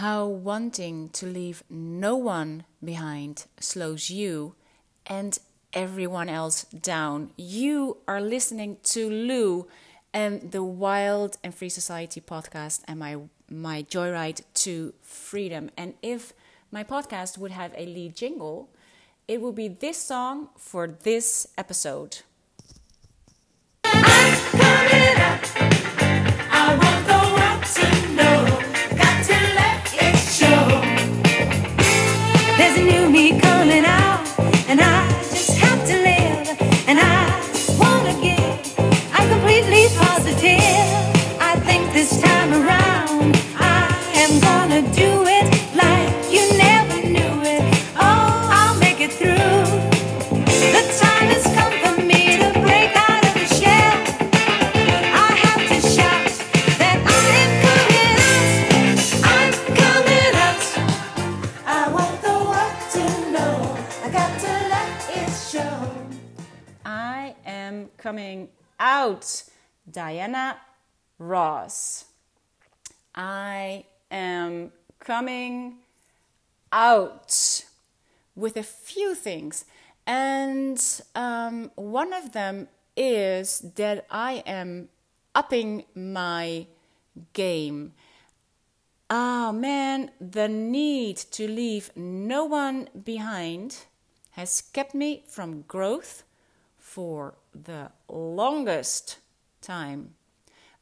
how wanting to leave no one behind slows you and everyone else down. You are listening to Lou and the Wild and Free Society podcast and my my joyride to freedom. And if my podcast would have a lead jingle, it would be this song for this episode. Out, Diana Ross. I am coming out with a few things. And um, one of them is that I am upping my game. Ah, man, the need to leave no one behind has kept me from growth for the longest time.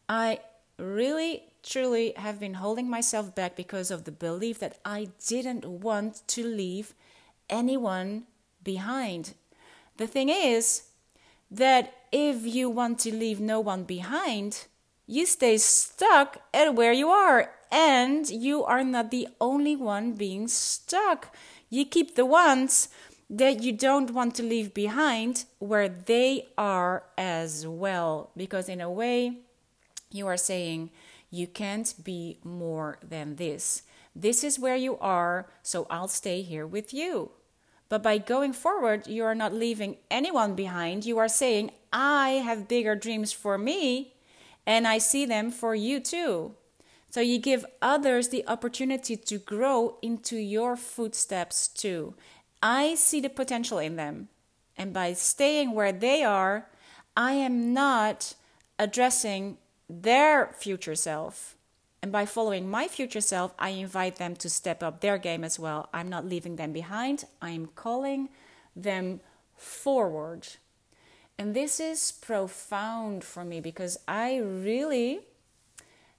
I really, truly have been holding myself back because of the belief that I didn't want to leave anyone behind. The thing is that if you want to leave no one behind, you stay stuck at where you are, and you are not the only one being stuck. You keep the ones that you don't want to leave behind where they are as well, because in a way, you are saying you can't be more than this. This is where you are, so I'll stay here with you. But by going forward, you are not leaving anyone behind. You are saying, I have bigger dreams for me, and I see them for you too. So you give others the opportunity to grow into your footsteps too. I see the potential in them. And by staying where they are, I am not addressing their future self. And by following my future self, I invite them to step up their game as well. I'm not leaving them behind, I'm calling them forward. And this is profound for me because I really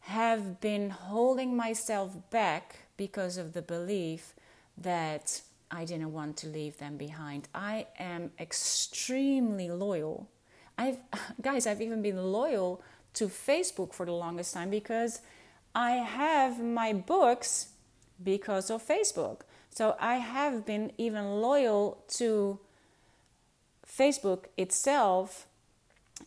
have been holding myself back because of the belief that I didn't want to leave them behind. I am extremely loyal. I've guys, I've even been loyal to Facebook for the longest time because I have my books because of Facebook. So I have been even loyal to Facebook itself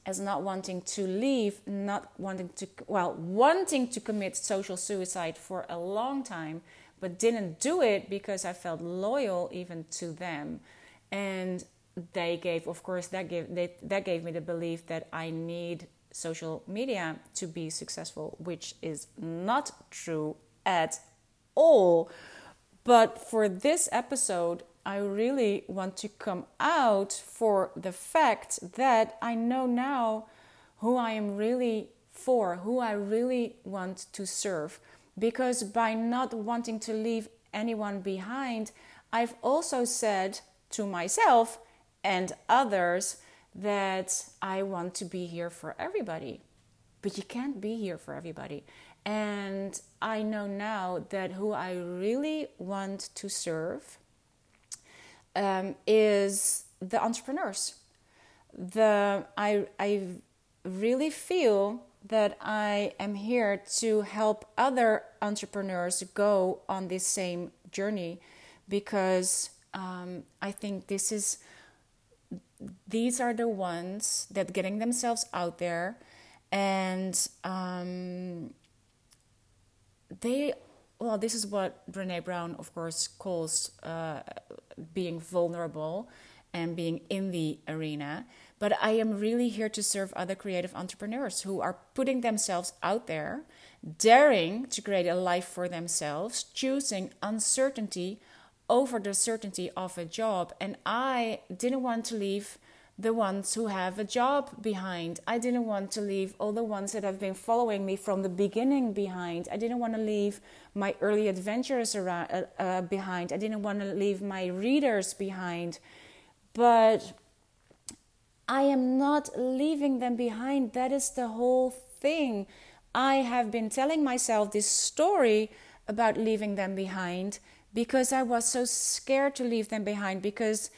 as not wanting to leave, not wanting to, well, wanting to commit social suicide for a long time, but didn't do it because I felt loyal even to them. And they gave, of course, that gave, they, that gave me the belief that I need social media to be successful, which is not true at all. But for this episode, I really want to come out for the fact that I know now who I am really for, who I really want to serve. Because by not wanting to leave anyone behind, I've also said to myself and others that I want to be here for everybody. But you can't be here for everybody. And I know now that who I really want to serve um, is the entrepreneurs. The I I really feel that I am here to help other entrepreneurs go on this same journey because um, I think this is these are the ones that getting themselves out there and um, they well this is what Brené Brown of course calls uh, being vulnerable and being in the arena but I am really here to serve other creative entrepreneurs who are putting themselves out there, daring to create a life for themselves, choosing uncertainty over the certainty of a job. And I didn't want to leave the ones who have a job behind. I didn't want to leave all the ones that have been following me from the beginning behind. I didn't want to leave my early adventurers around, uh, uh, behind. I didn't want to leave my readers behind. But I am not leaving them behind. That is the whole thing. I have been telling myself this story about leaving them behind because I was so scared to leave them behind because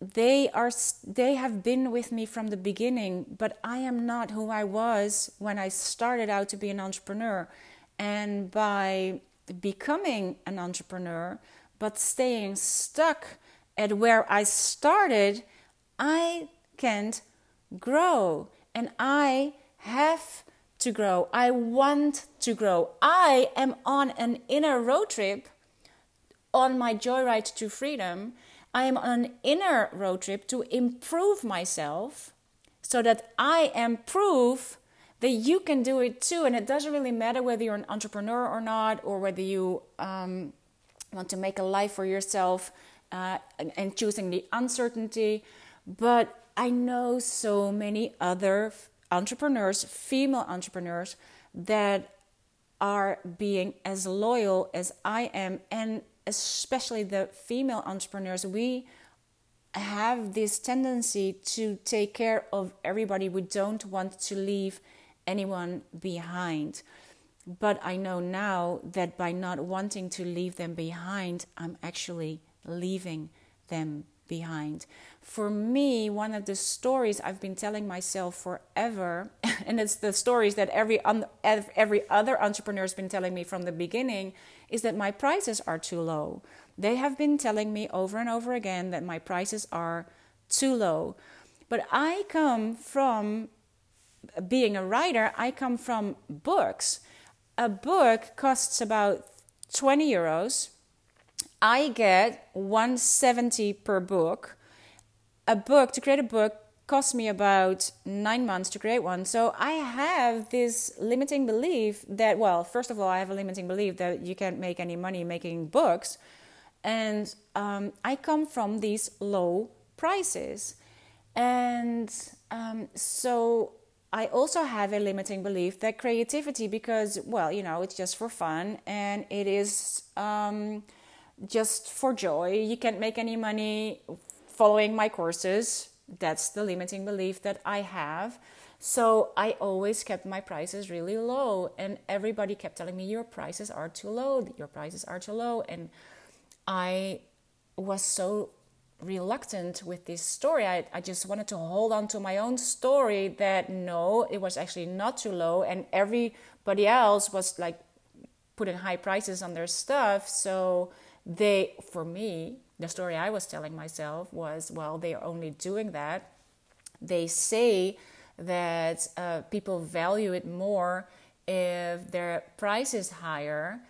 they are they have been with me from the beginning but i am not who i was when i started out to be an entrepreneur and by becoming an entrepreneur but staying stuck at where i started i can't grow and i have to grow i want to grow i am on an inner road trip on my joyride to freedom I am on an inner road trip to improve myself so that I am proof that you can do it too. And it doesn't really matter whether you're an entrepreneur or not, or whether you um, want to make a life for yourself uh, and, and choosing the uncertainty. But I know so many other entrepreneurs, female entrepreneurs, that are being as loyal as I am and especially the female entrepreneurs, we have this tendency to take care of everybody. We don't want to leave anyone behind. But I know now that by not wanting to leave them behind, I'm actually leaving them behind. For me, one of the stories I've been telling myself forever, and it's the stories that every every other entrepreneur has been telling me from the beginning, is that my prices are too low. They have been telling me over and over again that my prices are too low. But I come from being a writer, I come from books. A book costs about 20 euros I get 170 per book. A book to create a book cost me about nine months to create one. So I have this limiting belief that, well, first of all, I have a limiting belief that you can't make any money making books. And um, I come from these low prices. And um, so I also have a limiting belief that creativity, because, well, you know, it's just for fun and it is. Um, just for joy. You can't make any money following my courses. That's the limiting belief that I have. So I always kept my prices really low, and everybody kept telling me, Your prices are too low, your prices are too low. And I was so reluctant with this story. I, I just wanted to hold on to my own story that no, it was actually not too low, and everybody else was like putting high prices on their stuff. So they for me the story i was telling myself was well they are only doing that. They say that uh, people value it more if their price is higher.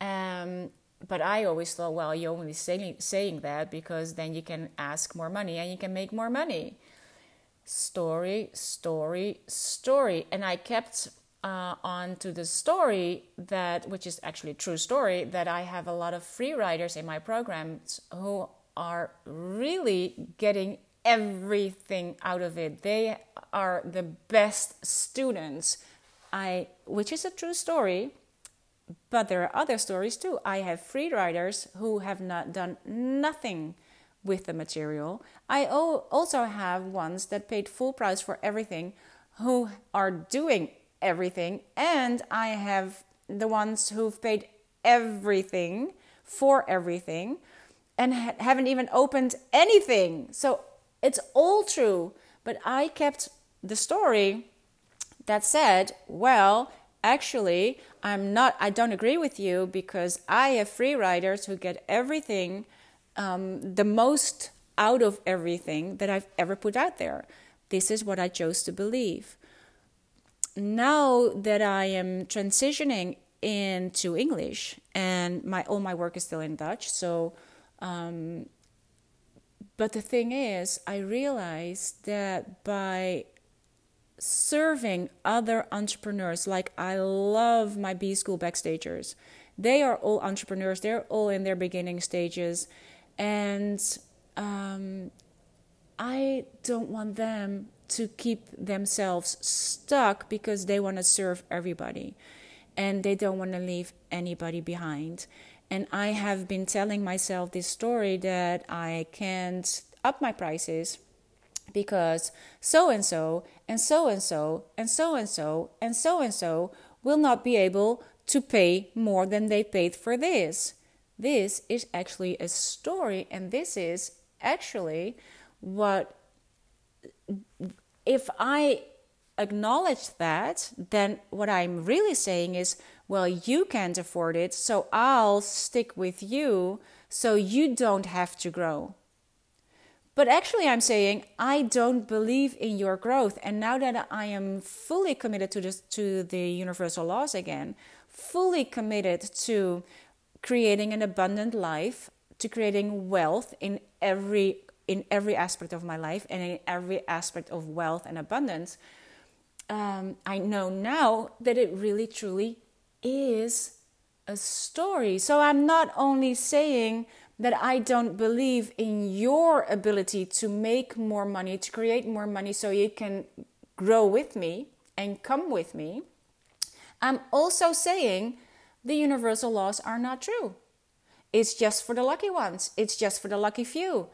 Um, but i always thought well you're only saying, saying that because then you can ask more money and you can make more money. Story story story. And i kept uh, on to the story that, which is actually true story, that I have a lot of free riders in my programs who are really getting everything out of it. They are the best students. I, which is a true story, but there are other stories too. I have free riders who have not done nothing with the material. I also have ones that paid full price for everything who are doing everything, and I have the ones who've paid everything for everything and ha- haven't even opened anything. So it's all true. But I kept the story that said, well, actually, I'm not, I don't agree with you because I have free riders who get everything, um, the most out of everything that I've ever put out there. This is what I chose to believe now that I am transitioning into English and my all my work is still in Dutch, so um, but the thing is, I realized that by serving other entrepreneurs, like I love my B School backstagers, they are all entrepreneurs, they're all in their beginning stages. And um, I don't want them to keep themselves stuck because they want to serve everybody and they don't want to leave anybody behind. And I have been telling myself this story that I can't up my prices because so and so and so and so and so and so and so and so will not be able to pay more than they paid for this. This is actually a story, and this is actually what if I acknowledge that, then what I'm really saying is, well, you can't afford it, so I'll stick with you so you don't have to grow. But actually, I'm saying I don't believe in your growth. And now that I am fully committed to, this, to the universal laws again, fully committed to creating an abundant life, to creating wealth in every in every aspect of my life and in every aspect of wealth and abundance, um, I know now that it really truly is a story. So I'm not only saying that I don't believe in your ability to make more money, to create more money so you can grow with me and come with me. I'm also saying the universal laws are not true. It's just for the lucky ones, it's just for the lucky few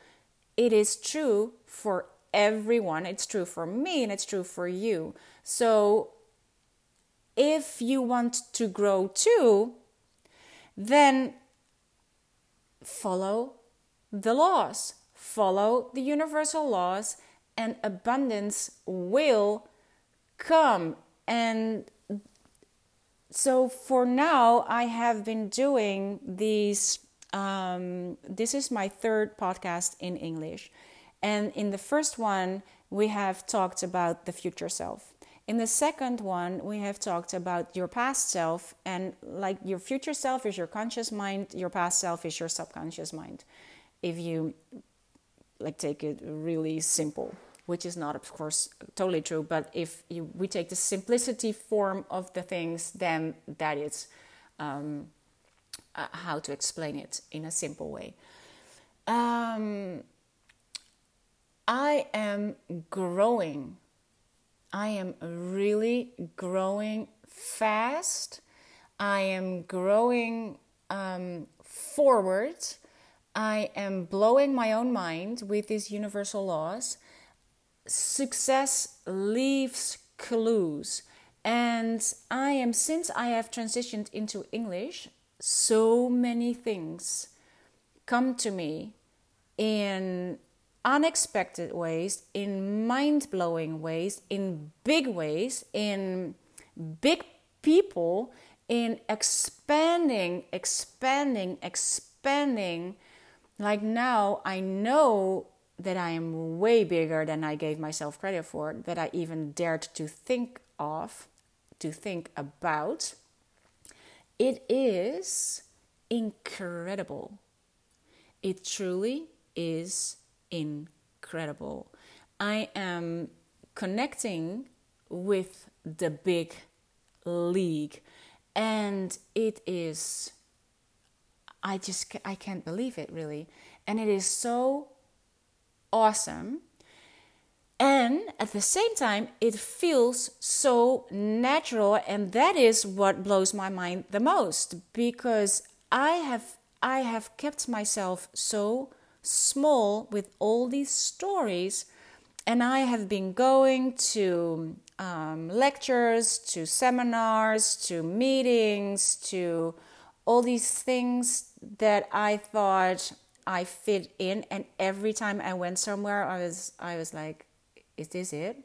it is true for everyone. It's true for me and it's true for you. So if you want to grow too, then follow the laws, follow the universal laws, and abundance will come. And so for now, I have been doing these um, this is my third podcast in English. And in the first one, we have talked about the future self. In the second one, we have talked about your past self, and like your future self is your conscious mind, your past self is your subconscious mind. If you like take it really simple, which is not, of course, totally true, but if you, we take the simplicity form of the things, then that is um, uh, how to explain it in a simple way. Um, I am growing. I am really growing fast. I am growing um, forward. I am blowing my own mind with these universal laws. Success leaves clues. And I am, since I have transitioned into English, so many things come to me in unexpected ways, in mind blowing ways, in big ways, in big people, in expanding, expanding, expanding. Like now, I know that I am way bigger than I gave myself credit for, that I even dared to think of, to think about. It is incredible. It truly is incredible. I am connecting with the big league and it is I just I can't believe it really. And it is so awesome and at the same time it feels so natural and that is what blows my mind the most because i have i have kept myself so small with all these stories and i have been going to um, lectures to seminars to meetings to all these things that i thought i fit in and every time i went somewhere i was i was like is this it?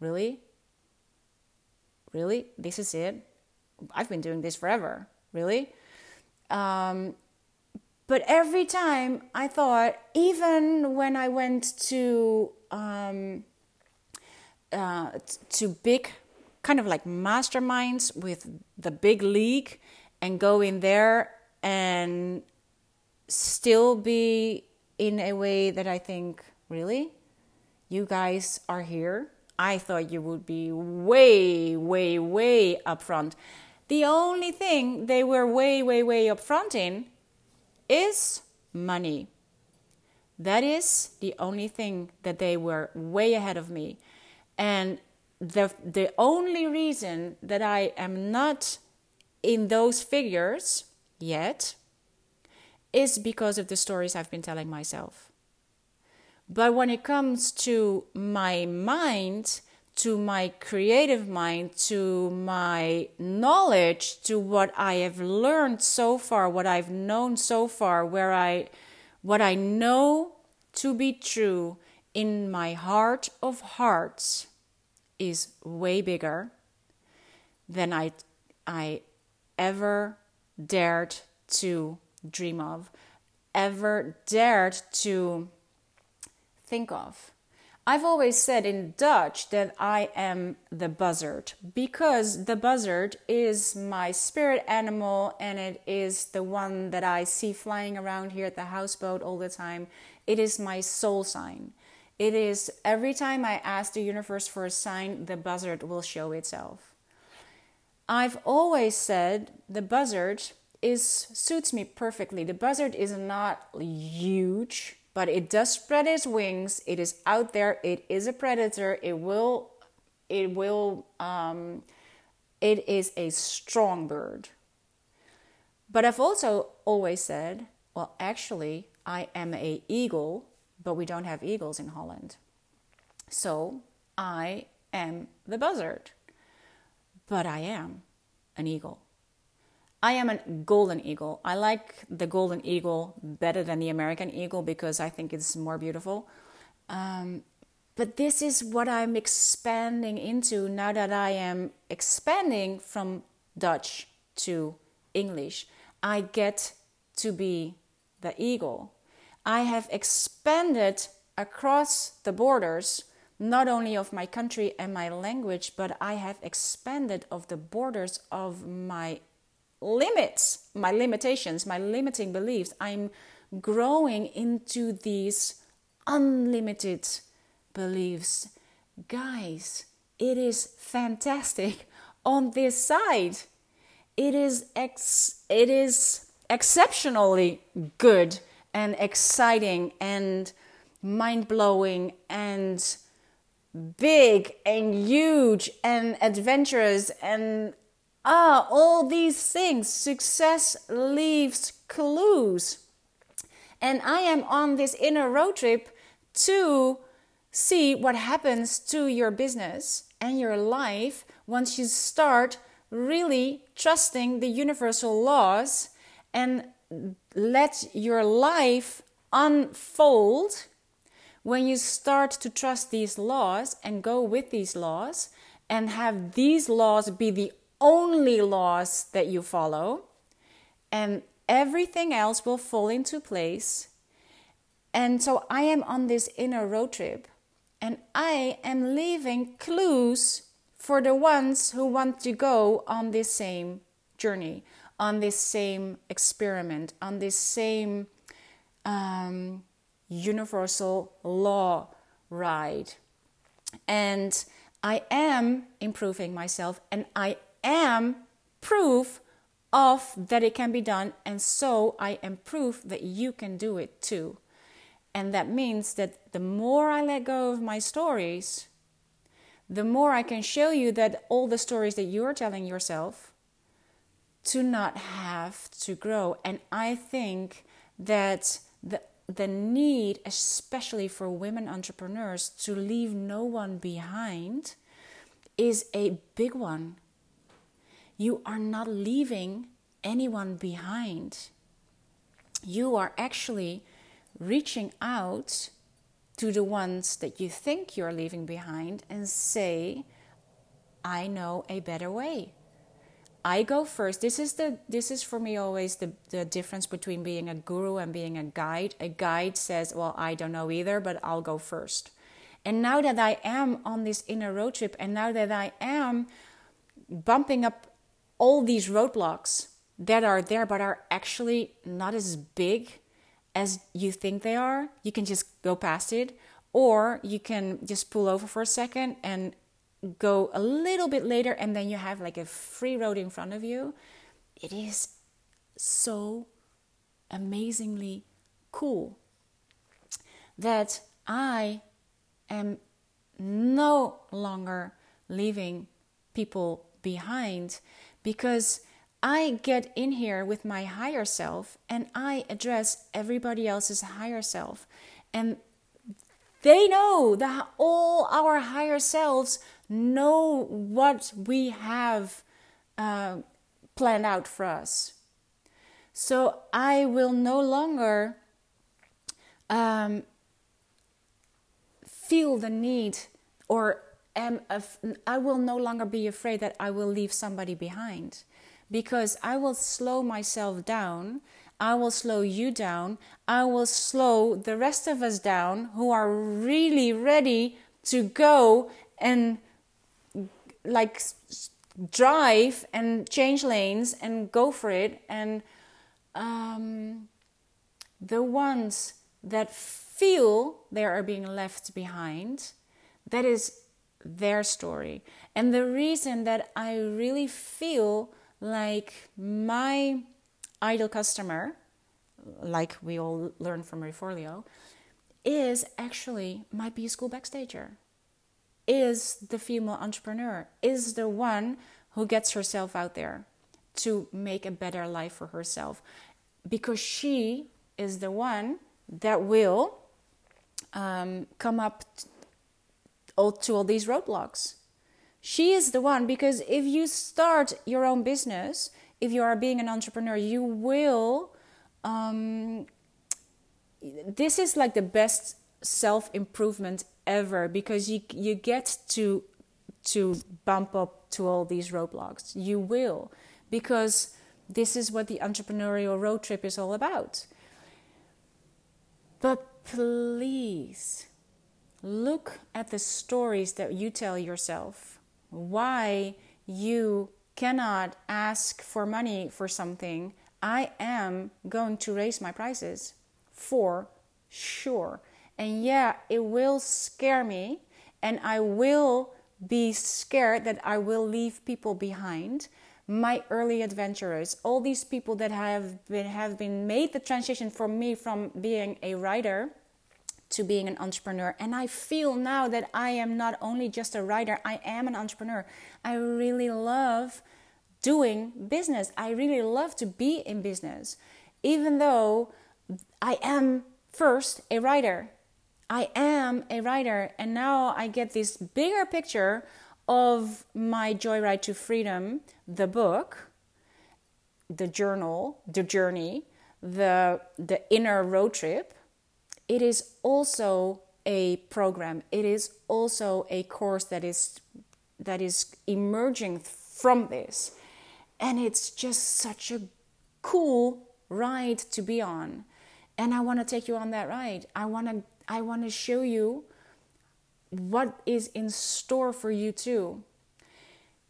Really? Really? This is it? I've been doing this forever. Really? Um, but every time I thought, even when I went to um, uh, to big kind of like masterminds with the big league and go in there and still be in a way that I think, really? You guys are here? I thought you would be way, way, way upfront. The only thing they were way, way, way upfront in is money. That is the only thing that they were way ahead of me. And the, the only reason that I am not in those figures yet is because of the stories I've been telling myself. But when it comes to my mind, to my creative mind, to my knowledge, to what I have learned so far, what I've known so far, where I what I know to be true in my heart of hearts is way bigger than I I ever dared to dream of, ever dared to think of. I've always said in Dutch that I am the buzzard because the buzzard is my spirit animal and it is the one that I see flying around here at the houseboat all the time. It is my soul sign. It is every time I ask the universe for a sign, the buzzard will show itself. I've always said the buzzard is suits me perfectly. The buzzard is not huge but it does spread its wings. It is out there. It is a predator. It will, it will, um, it is a strong bird. But I've also always said, well, actually, I am a eagle, but we don't have eagles in Holland. So I am the buzzard, but I am an eagle. I am a golden eagle. I like the golden eagle better than the American eagle because I think it's more beautiful. Um, but this is what I'm expanding into now that I am expanding from Dutch to English. I get to be the eagle. I have expanded across the borders not only of my country and my language, but I have expanded of the borders of my limits, my limitations, my limiting beliefs. I'm growing into these unlimited beliefs. Guys, it is fantastic on this side. It is ex- it is exceptionally good and exciting and mind-blowing and big and huge and adventurous and Ah, all these things. Success leaves clues. And I am on this inner road trip to see what happens to your business and your life once you start really trusting the universal laws and let your life unfold. When you start to trust these laws and go with these laws and have these laws be the only laws that you follow, and everything else will fall into place. And so I am on this inner road trip, and I am leaving clues for the ones who want to go on this same journey, on this same experiment, on this same um, universal law ride. And I am improving myself and I am proof of that it can be done, and so I am proof that you can do it too. And that means that the more I let go of my stories, the more I can show you that all the stories that you're telling yourself to not have to grow. And I think that the the need, especially for women entrepreneurs, to leave no one behind is a big one you are not leaving anyone behind. You are actually reaching out to the ones that you think you're leaving behind and say, I know a better way. I go first. This is the this is for me always the, the difference between being a guru and being a guide. A guide says, Well, I don't know either, but I'll go first. And now that I am on this inner road trip and now that I am bumping up all these roadblocks that are there but are actually not as big as you think they are, you can just go past it, or you can just pull over for a second and go a little bit later, and then you have like a free road in front of you. It is so amazingly cool that I am no longer leaving people behind because I get in here with my higher self and I address everybody else's higher self. And they know that all our higher selves know what we have uh, planned out for us. So I will no longer um, feel the need or am af- I will no longer be afraid that I will leave somebody behind because I will slow myself down. I will slow you down. I will slow the rest of us down who are really ready to go and like drive and change lanes and go for it. And um, the ones that feel they are being left behind, that is their story. And the reason that I really feel like my ideal customer, like we all learn from Marie Forleo, is actually my B school backstager, is the female entrepreneur, is the one who gets herself out there to make a better life for herself because she is the one that will um, come up all, to all these roadblocks. She is the one because if you start your own business, if you are being an entrepreneur, you will. Um, this is like the best self improvement ever because you you get to to bump up to all these roadblocks. You will because this is what the entrepreneurial road trip is all about. But please look at the stories that you tell yourself. Why you cannot ask for money for something. I am going to raise my prices for sure. And yeah, it will scare me, and I will be scared that I will leave people behind. My early adventurers, all these people that have been have been made the transition from me from being a writer to being an entrepreneur. And I feel now that I am not only just a writer, I am an entrepreneur. I really love doing business. I really love to be in business, even though I am first a writer. I am a writer, and now I get this bigger picture of my Joyride to Freedom, the book, the journal, the journey, the the inner road trip it is also a program. It is also a course that is that is emerging from this. And it's just such a cool ride to be on. And i want to take you on that ride. I want to i want to show you what is in store for you too.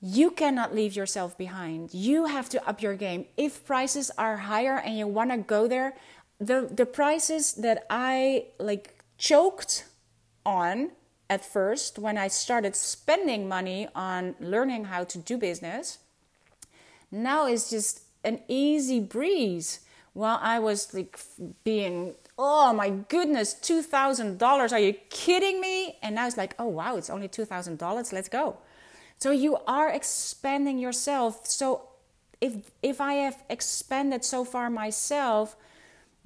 You cannot leave yourself behind. You have to up your game. If prices are higher and you want to go there the the prices that I like choked on at first when I started spending money on learning how to do business now is just an easy breeze. While I was like being oh my goodness $2000 are you kidding me? And now it's like oh wow it's only $2000 let's go. So you are expanding yourself. So if if I have expanded so far myself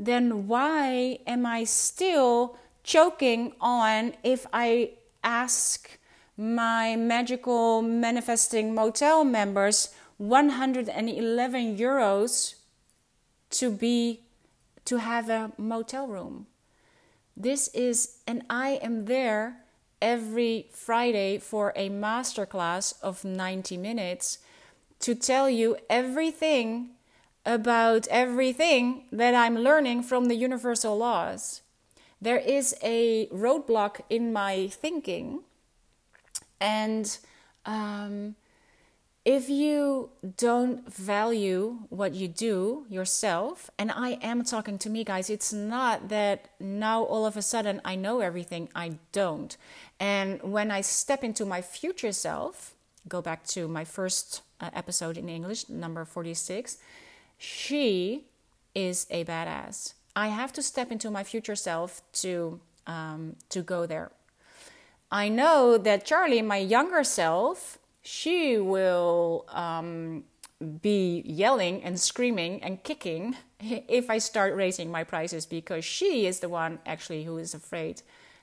then why am I still choking on if I ask my magical manifesting motel members 111 euros to be to have a motel room? This is and i am there every friday for a masterclass of 90 minutes to tell you everything about everything that I'm learning from the universal laws. There is a roadblock in my thinking, and um, if you don't value what you do yourself, and I am talking to me, guys, it's not that now all of a sudden I know everything, I don't. And when I step into my future self, go back to my first uh, episode in English, number 46, she is a badass. I have to step into my future self to um, to go there. I know that Charlie, my younger self, she will um, be yelling and screaming and kicking if I start raising my prices because she is the one actually who is afraid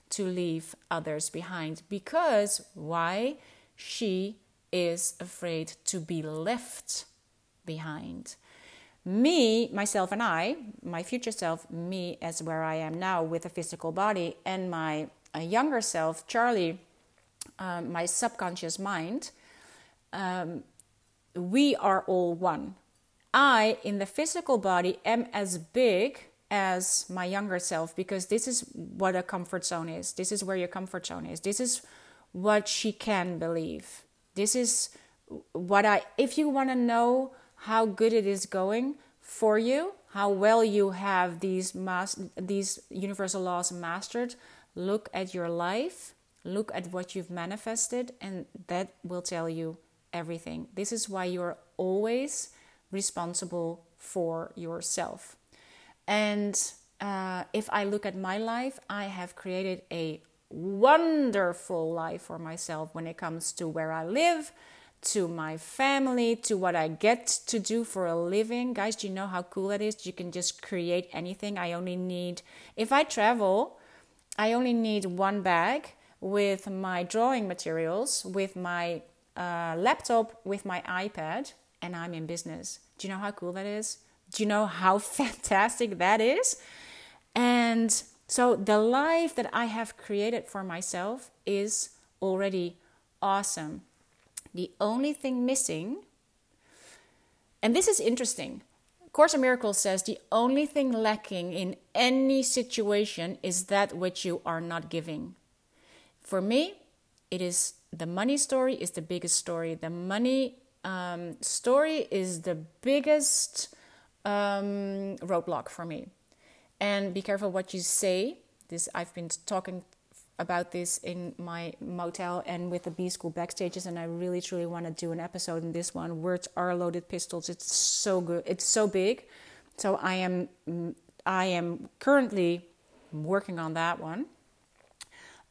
to leave others behind. Because why? She is afraid to be left behind. Me, myself, and I, my future self, me as where I am now with a physical body, and my younger self, Charlie, um, my subconscious mind, um, we are all one. I, in the physical body, am as big as my younger self because this is what a comfort zone is. This is where your comfort zone is. This is what she can believe. This is what I, if you want to know how good it is going for you, how well you have these mas- these universal laws mastered, look at your life, look at what you've manifested, and that will tell you everything. This is why you're always responsible for yourself. And uh, if I look at my life, I have created a wonderful life for myself when it comes to where I live, to my family, to what I get to do for a living. Guys, do you know how cool that is? You can just create anything. I only need, if I travel, I only need one bag with my drawing materials, with my uh, laptop, with my iPad, and I'm in business. Do you know how cool that is? Do you know how fantastic that is? And so the life that I have created for myself is already awesome. The only thing missing, and this is interesting. Course in Miracles says the only thing lacking in any situation is that which you are not giving. For me, it is the money story is the biggest story. The money um, story is the biggest um, roadblock for me. And be careful what you say. This I've been talking about this in my motel and with the B school backstages, and I really truly want to do an episode in this one. Words are loaded pistols. It's so good. It's so big. So I am I am currently working on that one.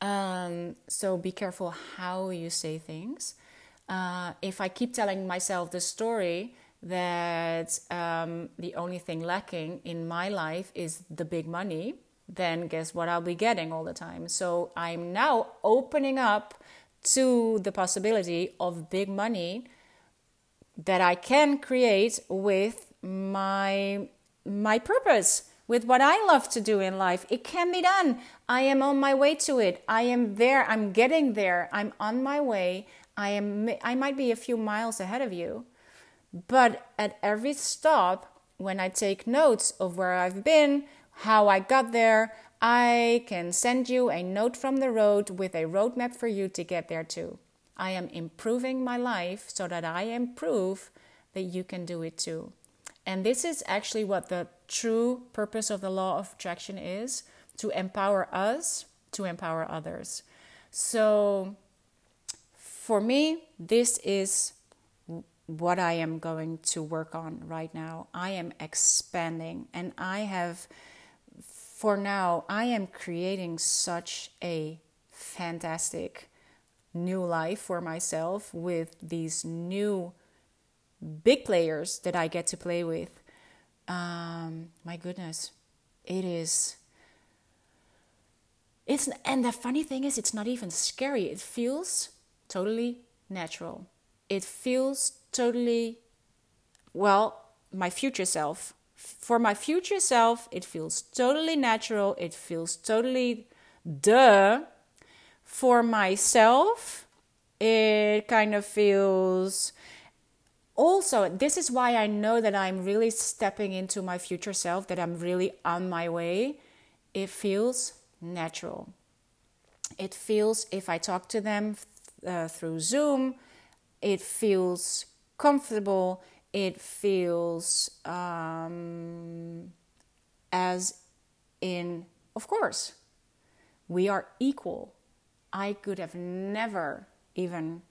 Um, so be careful how you say things. Uh, if I keep telling myself the story that um, the only thing lacking in my life is the big money, then guess what I'll be getting all the time? So I'm now opening up to the possibility of big money that I can create with my my purpose with what I love to do in life. It can be done. I am on my way to it. I am there. I'm getting there. I'm on my way. I am I might be a few miles ahead of you. But at every stop when I take notes of where I've been, how I got there, I can send you a note from the road with a roadmap for you to get there too. I am improving my life so that I improve that you can do it too. And this is actually what the true purpose of the law of attraction is to empower us to empower others. So, for me, this is what I am going to work on right now. I am expanding and I have, for now, I am creating such a fantastic new life for myself with these new big players that I get to play with, um, my goodness, it is. It's and the funny thing is, it's not even scary. It feels totally natural. It feels totally, well, my future self. For my future self, it feels totally natural. It feels totally duh. For myself, it kind of feels also, this is why I know that I'm really stepping into my future self, that I'm really on my way. It feels natural. It feels, if I talk to them uh, through Zoom, it feels comfortable, it feels um, as in, of course, we are equal. I could have never even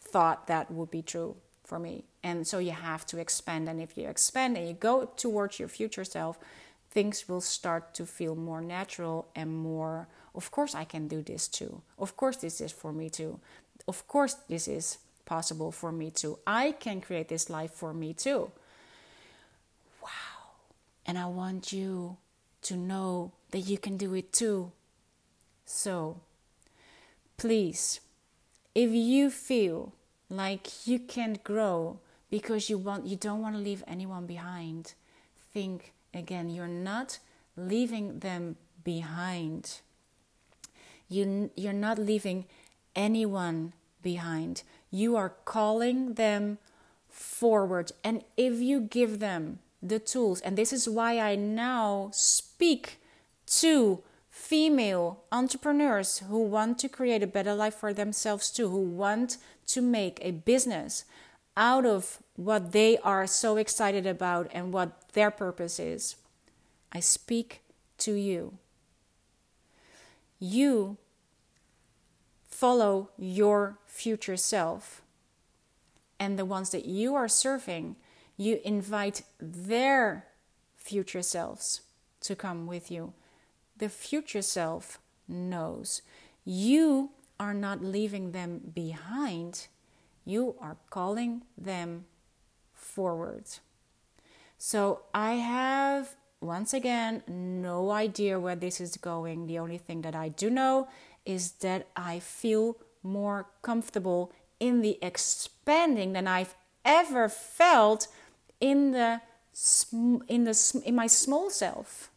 thought that would be true for me. And so you have to expand. And if you expand and you go towards your future self, things will start to feel more natural and more, of course, I can do this too. Of course, this is for me too. Of course, this is possible for me too. I can create this life for me too. Wow. And I want you to know that you can do it too. So, please, if you feel like you can't grow because you want you don't want to leave anyone behind, think again, you're not leaving them behind. You, you're not leaving anyone behind. You are calling them forward. And if you give them the tools, and this is why I now speak to female entrepreneurs who want to create a better life for themselves too, who want to make a business out of what they are so excited about and what their purpose is. I speak to you. You follow your future self, and the ones that you are serving, you invite their future selves to come with you. The future self knows you are not leaving them behind, you are calling them forward. So I have once again no idea where this is going. The only thing that I do know is that I feel more comfortable in the expanding than I've ever felt in the in the in my small self.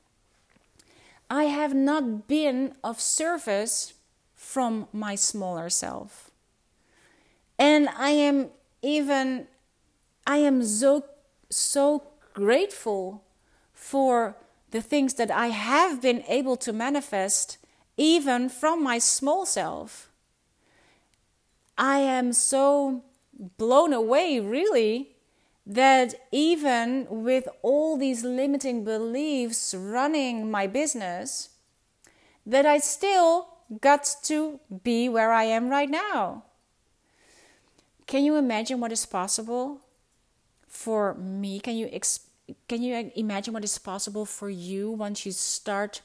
I have not been of service from my smaller self. And I am even I am so so grateful for the things that I have been able to manifest even from my small self. I am so blown away, really, that even with all these limiting beliefs running my business, that I still got to be where I am right now. Can you imagine what is possible for me? Can you can you imagine what is possible for you once you start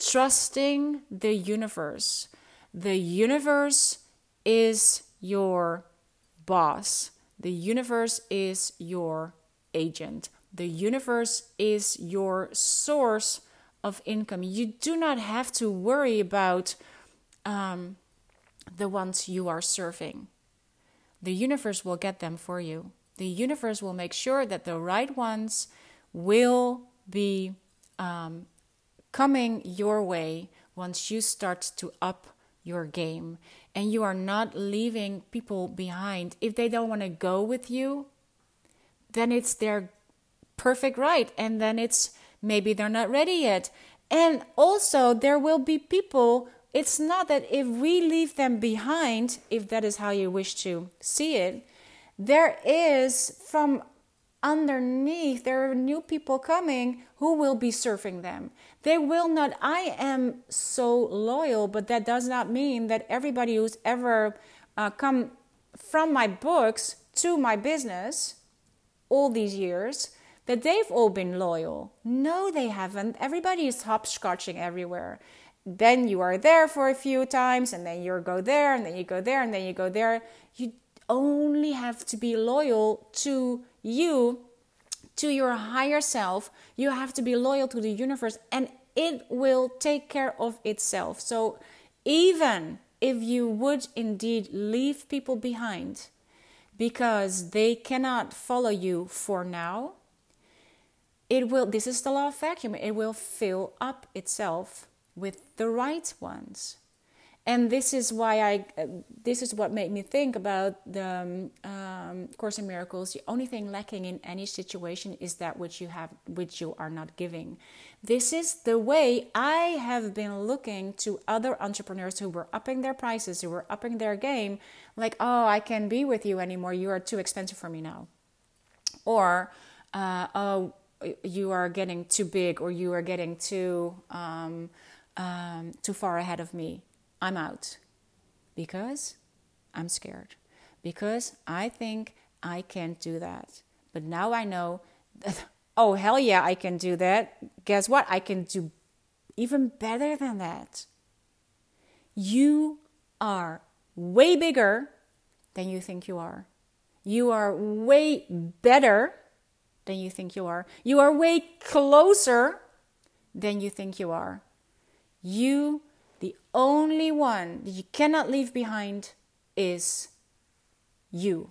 trusting the universe? The universe is your boss. The universe is your agent. The universe is your source of income. You do not have to worry about um, the ones you are serving. The universe will get them for you. The universe will make sure that the right ones will be um, coming your way once you start to up your game and you are not leaving people behind. If they don't want to go with you, then it's their perfect right. And then it's maybe they're not ready yet. And also, there will be people. It's not that if we leave them behind, if that is how you wish to see it, there is from underneath, there are new people coming who will be serving them. They will not, I am so loyal, but that does not mean that everybody who's ever uh, come from my books to my business all these years that they've all been loyal. No, they haven't. Everybody is hopscotching everywhere. Then you are there for a few times, and then you go there, and then you go there, and then you go there. You only have to be loyal to you to your higher self, you have to be loyal to the universe and it will take care of itself. So, even if you would indeed leave people behind because they cannot follow you for now, it will, this is the law of vacuum, it will fill up itself with the right ones. And this is why I uh, this is what made me think about the um, um, Course in Miracles. The only thing lacking in any situation is that which you have, which you are not giving. This is the way I have been looking to other entrepreneurs who were upping their prices, who were upping their game, like, oh, I can't be with you anymore. You are too expensive for me now, or uh, oh, you are getting too big, or you are getting too um, um, too far ahead of me I'm out because I'm scared, because I think I can't do that. But now I know that, oh, hell yeah, I can do that. Guess what? I can do even better than that. You are way bigger than you think you are. You are way better than you think you are. You are way closer than you think you are. You the only one that you cannot leave behind is you,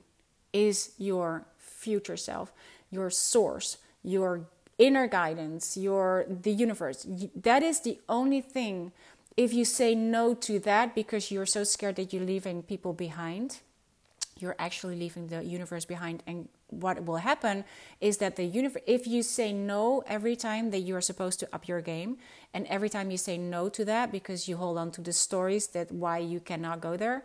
is your future self, your source, your inner guidance, your the universe. That is the only thing. If you say no to that because you're so scared that you're leaving people behind, you're actually leaving the universe behind and what will happen is that the universe if you say no every time that you are supposed to up your game and every time you say no to that because you hold on to the stories that why you cannot go there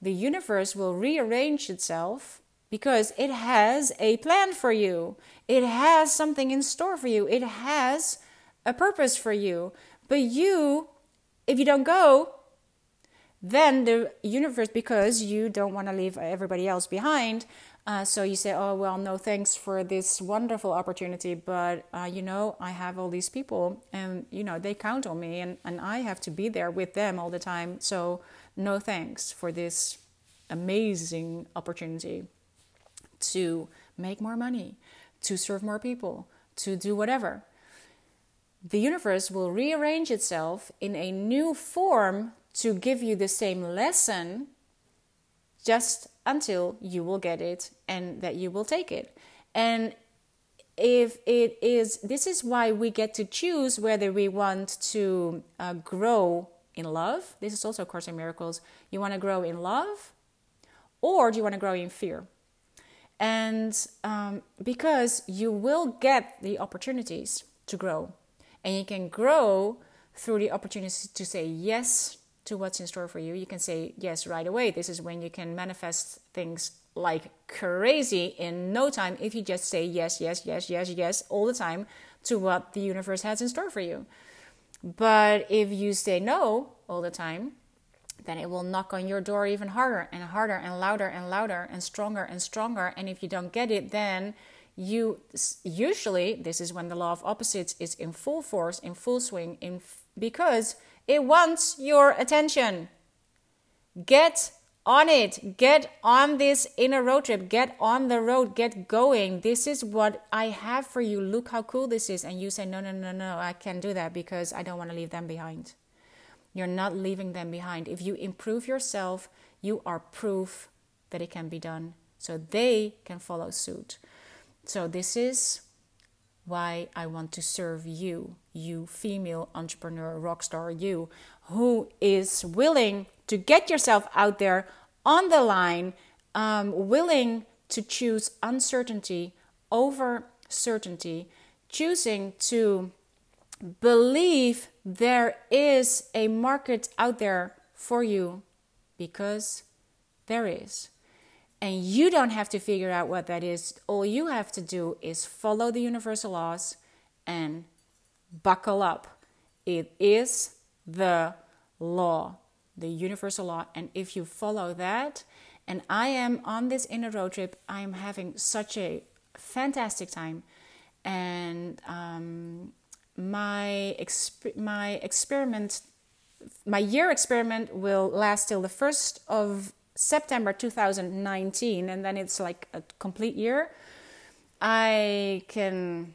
the universe will rearrange itself because it has a plan for you. It has something in store for you. It has a purpose for you. But you if you don't go then the universe because you don't want to leave everybody else behind uh, so you say, oh, well, no thanks for this wonderful opportunity, but uh, you know, I have all these people and you know, they count on me and, and I have to be there with them all the time. So no thanks for this amazing opportunity to make more money, to serve more people, to do whatever. The universe will rearrange itself in a new form to give you the same lesson just until you will get it and that you will take it. And if it is, this is why we get to choose whether we want to uh, grow in love. This is also A Course in Miracles. You want to grow in love, or do you want to grow in fear? And um, because you will get the opportunities to grow, and you can grow through the opportunity to say yes to what's in store for you, you can say yes right away. This is when you can manifest things like crazy in no time if you just say yes, yes, yes, yes, yes all the time to what the universe has in store for you. But if you say no all the time, then it will knock on your door even harder and harder and louder and louder and stronger and stronger. And if you don't get it, then you usually this is when the law of opposites is in full force, in full swing, in because it wants your attention. Get on it. Get on this inner road trip. Get on the road. Get going. This is what I have for you. Look how cool this is. And you say, no, no, no, no, I can't do that because I don't want to leave them behind. You're not leaving them behind. If you improve yourself, you are proof that it can be done. So they can follow suit. So this is why I want to serve you, you female entrepreneur, rock star, you who is willing to get yourself out there on the line, um, willing to choose uncertainty over certainty, choosing to believe there is a market out there for you because there is. And you don't have to figure out what that is. All you have to do is follow the universal laws and buckle up. It is the law, the universal law. And if you follow that, and I am on this inner road trip, I am having such a fantastic time. And um, my, exp- my experiment, my year experiment will last till the 1st of September 2019, and then it's like a complete year, I can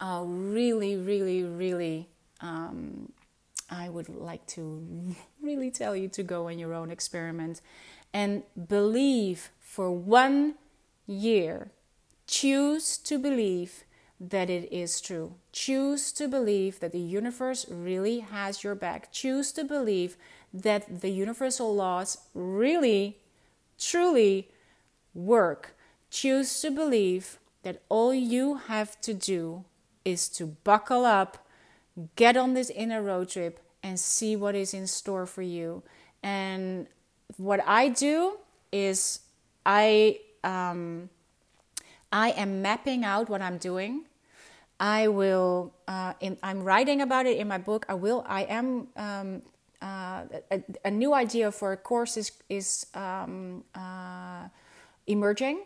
uh, really, really, really, um, I would like to really tell you to go on your own experiment and believe for one year. Choose to believe that it is true. Choose to believe that the universe really has your back. Choose to believe that the universal laws really, truly work. Choose to believe that all you have to do is to buckle up, get on this inner road trip, and see what is in store for you. And what I do is I um, I am mapping out what I'm doing. I will. Uh, in, I'm writing about it in my book. I will. I am. Um, uh, a, a, new idea for a course is is um, uh, emerging.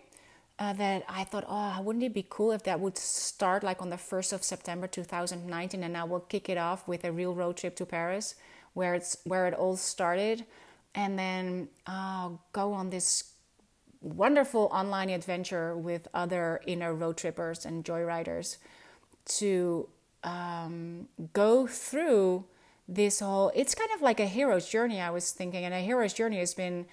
Uh, that I thought, oh, wouldn't it be cool if that would start like on the 1st of September 2019 and I will kick it off with a real road trip to Paris where it's where it all started and then uh, go on this wonderful online adventure with other inner road trippers and joyriders to um, go through this whole it's kind of like a hero's journey i was thinking and a hero's journey has been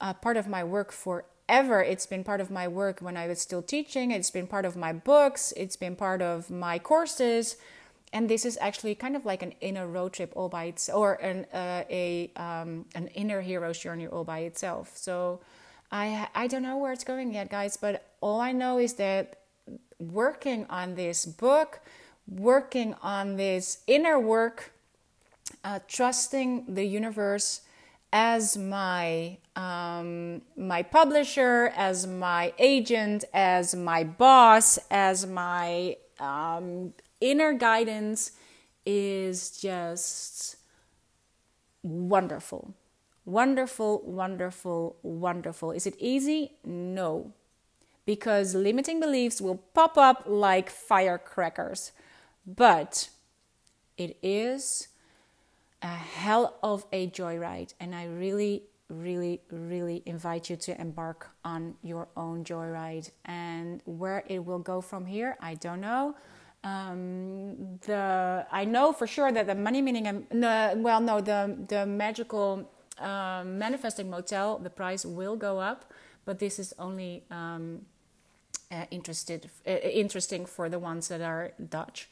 a part of my work for ever. It's been part of my work when I was still teaching. It's been part of my books. It's been part of my courses. And this is actually kind of like an inner road trip all by itself, or an uh, a um, an inner hero's journey all by itself. So I I don't know where it's going yet, guys. But all I know is that working on this book, working on this inner work, uh, trusting the universe as my um, my publisher, as my agent, as my boss, as my um, inner guidance is just wonderful. Wonderful, wonderful, wonderful. Is it easy? No. Because limiting beliefs will pop up like firecrackers. But it is a hell of a joyride, and I really really, really invite you to embark on your own joyride. And where it will go from here, I don't know. Um, the I know for sure that the money meaning, um, no, well, no, the the magical uh, manifesting motel, the price will go up, but this is only um, uh, interested uh, interesting for the ones that are Dutch.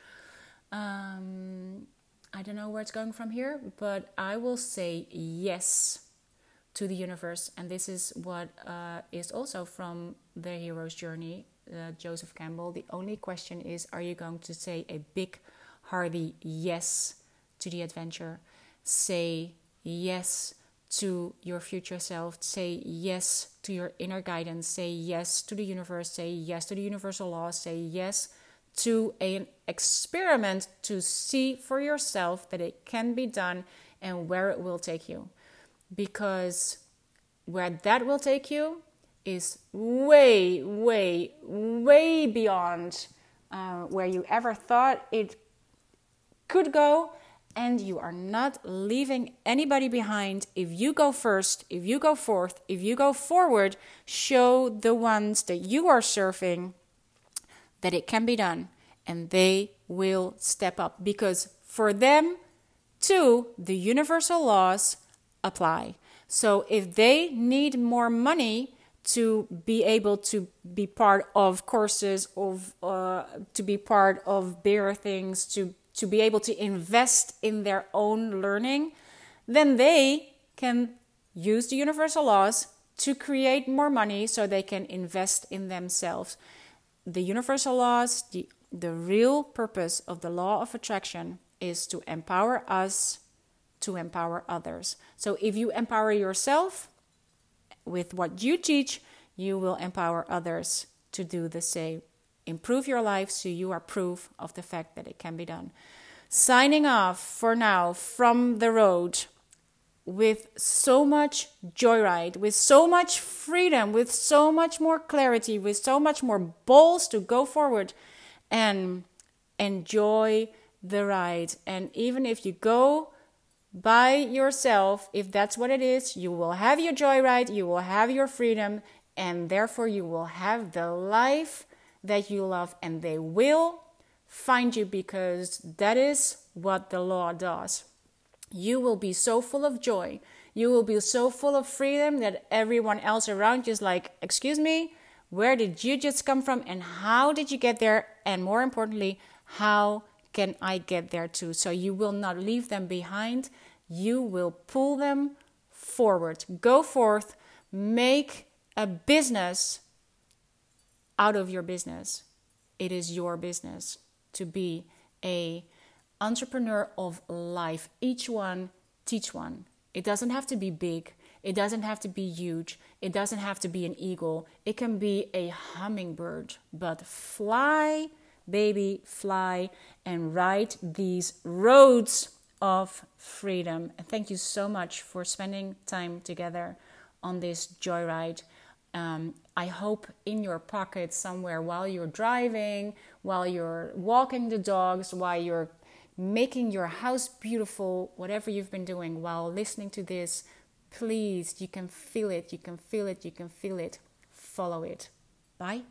Um, I don't know where it's going from here, but I will say yes to the universe. And this is what uh, is also from the hero's journey, uh, Joseph Campbell. The only question is are you going to say a big, hearty yes to the adventure? Say yes to your future self. Say yes to your inner guidance. Say yes to the universe. Say yes to the universal law. Say yes to an experiment to see for yourself that it can be done and where it will take you because where that will take you is way, way, way beyond uh, where you ever thought it could go. And you are not leaving anybody behind. If you go first, if you go forth, if you go forward, show the ones that you are serving that it can be done and they will step up because for them too the universal laws apply. So if they need more money to be able to be part of courses of uh, to be part of bigger things to to be able to invest in their own learning then they can use the universal laws to create more money so they can invest in themselves the universal laws the the real purpose of the law of attraction is to empower us to empower others. So if you empower yourself with what you teach, you will empower others to do the same. Improve your life so you are proof of the fact that it can be done. Signing off for now from the road with so much joyride, with so much freedom, with so much more clarity, with so much more balls to go forward and enjoy the ride. And even if you go by yourself, if that's what it is, you will have your joyride, you will have your freedom, and therefore you will have the life that you love, and they will find you because that is what the law does. You will be so full of joy, you will be so full of freedom that everyone else around you is like, Excuse me, where did you just come from, and how did you get there? And more importantly, how can I get there too? So you will not leave them behind. you will pull them forward. Go forth, make a business out of your business. It is your business to be a entrepreneur of life. Each one teach one. It doesn't have to be big. It doesn't have to be huge. It doesn't have to be an eagle. It can be a hummingbird. But fly, baby, fly and ride these roads of freedom. And thank you so much for spending time together on this joyride. Um, I hope in your pocket somewhere while you're driving, while you're walking the dogs, while you're making your house beautiful, whatever you've been doing while listening to this, please, you can feel it, you can feel it, you can feel it. Follow it. Bye.